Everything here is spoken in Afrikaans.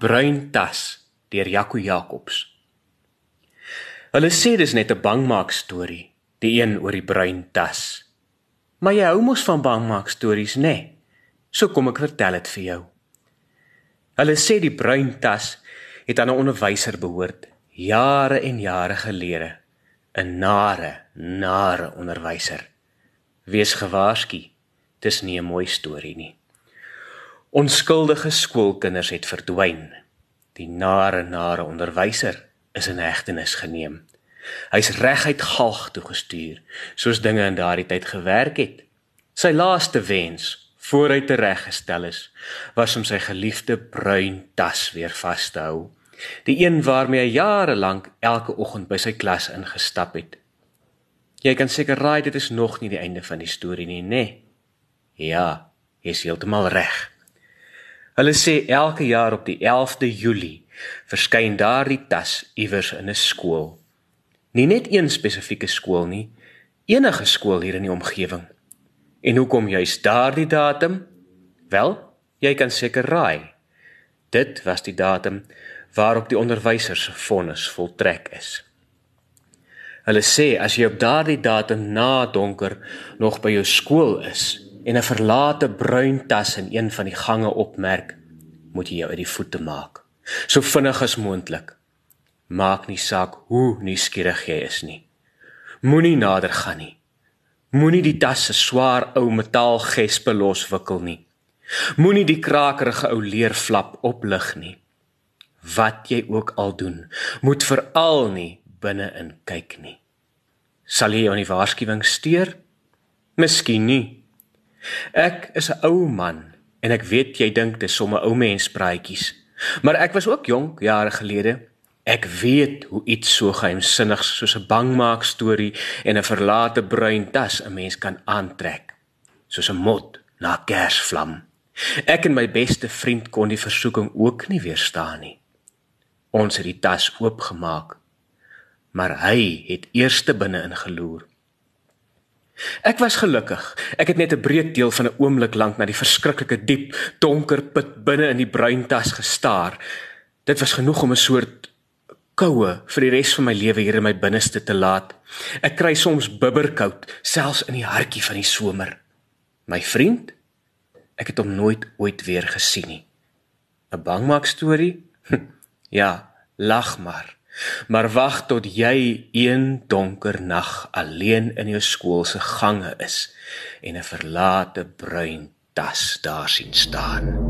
bruin tas deur Jaco Jacobs. Hulle sê dis net 'n bangmaak storie, die een oor die bruin tas. Maar jy hou mos van bangmaak stories, né? Nee? So kom ek vertel dit vir jou. Hulle sê die bruin tas het aan 'n onderwyser behoort jare en jare gelede. 'n Nare, nare onderwyser. Wees gewaarsku, dis nie 'n mooi storie nie. Onskuldige skoolkinders het verdwyn. Die nare nare onderwyser is in hegtenis geneem. Hy's reguit galg toe gestuur, soos dinge in daardie tyd gewerk het. Sy laaste wens, voor hy tereggestel is, was om sy geliefde bruin tas weer vas te hou. Die een waarmee hy jare lank elke oggend by sy klas ingestap het. Jy kan seker raai dit is nog nie die einde van die storie nie, né? Nee. Ja, jy is heeltemal reg. Hulle sê elke jaar op die 11de Julie verskyn daardie tas iewers in 'n skool. Nie net een spesifieke skool nie, enige skool hier in die omgewing. En hoekom juist daardie datum? Wel, jy kan seker raai. Dit was die datum waarop die onderwysers se vonnis voltrek is. Hulle sê as jy op daardie datum na donker nog by jou skool is, en 'n verlate bruin tas in een van die gange opmerk, moet jy jou uit die voete maak. So vinnig as moontlik. Maak nie saak hoe nuuskierig jy is nie. Moenie nader gaan nie. Moenie die tas se swaar ou metaalgespe loswikkel nie. Moenie die krakerige ou leerflap oplig nie. Wat jy ook al doen, moet veral nie binne in kyk nie. Sal jy jou nie waarskuwing steur? Miskien nie. Ek is 'n ou man en ek weet jy dink dis sommer ou mens praatjies. Maar ek was ook jonk jare gelede. Ek weet hoe iets so geheimsinnig soos 'n bangmaak storie en 'n verlate bruin tas 'n mens kan aantrek, soos 'n mot na kersvlam. Ek en my beste vriend kon die versoeking ook nie weerstaan nie. Ons het die tas oopgemaak, maar hy het eerste binne ingeloer. Ek was gelukkig. Ek het net 'n breek deel van 'n oomblik lank na die verskriklike diep, donker put binne in die bruin tas gestaar. Dit was genoeg om 'n soort koue vir die res van my lewe hier in my binneste te laat. Ek kry soms bibberkoud, selfs in die hartjie van die somer. My vriend, ek het hom nooit ooit weer gesien nie. 'n Bangmaak storie? ja, lag maar. Maar wag tot jy een donker nag alleen in jou skool se gange is en 'n verlate bruin tas daar sien staan.